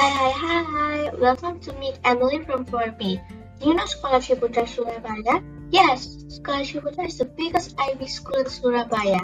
Hi, hi, hi! Welcome to meet Emily from 4B. Do you know Sekolah Ciputra Surabaya? Yes, Sekolah Ciputra is the biggest IB school in Surabaya.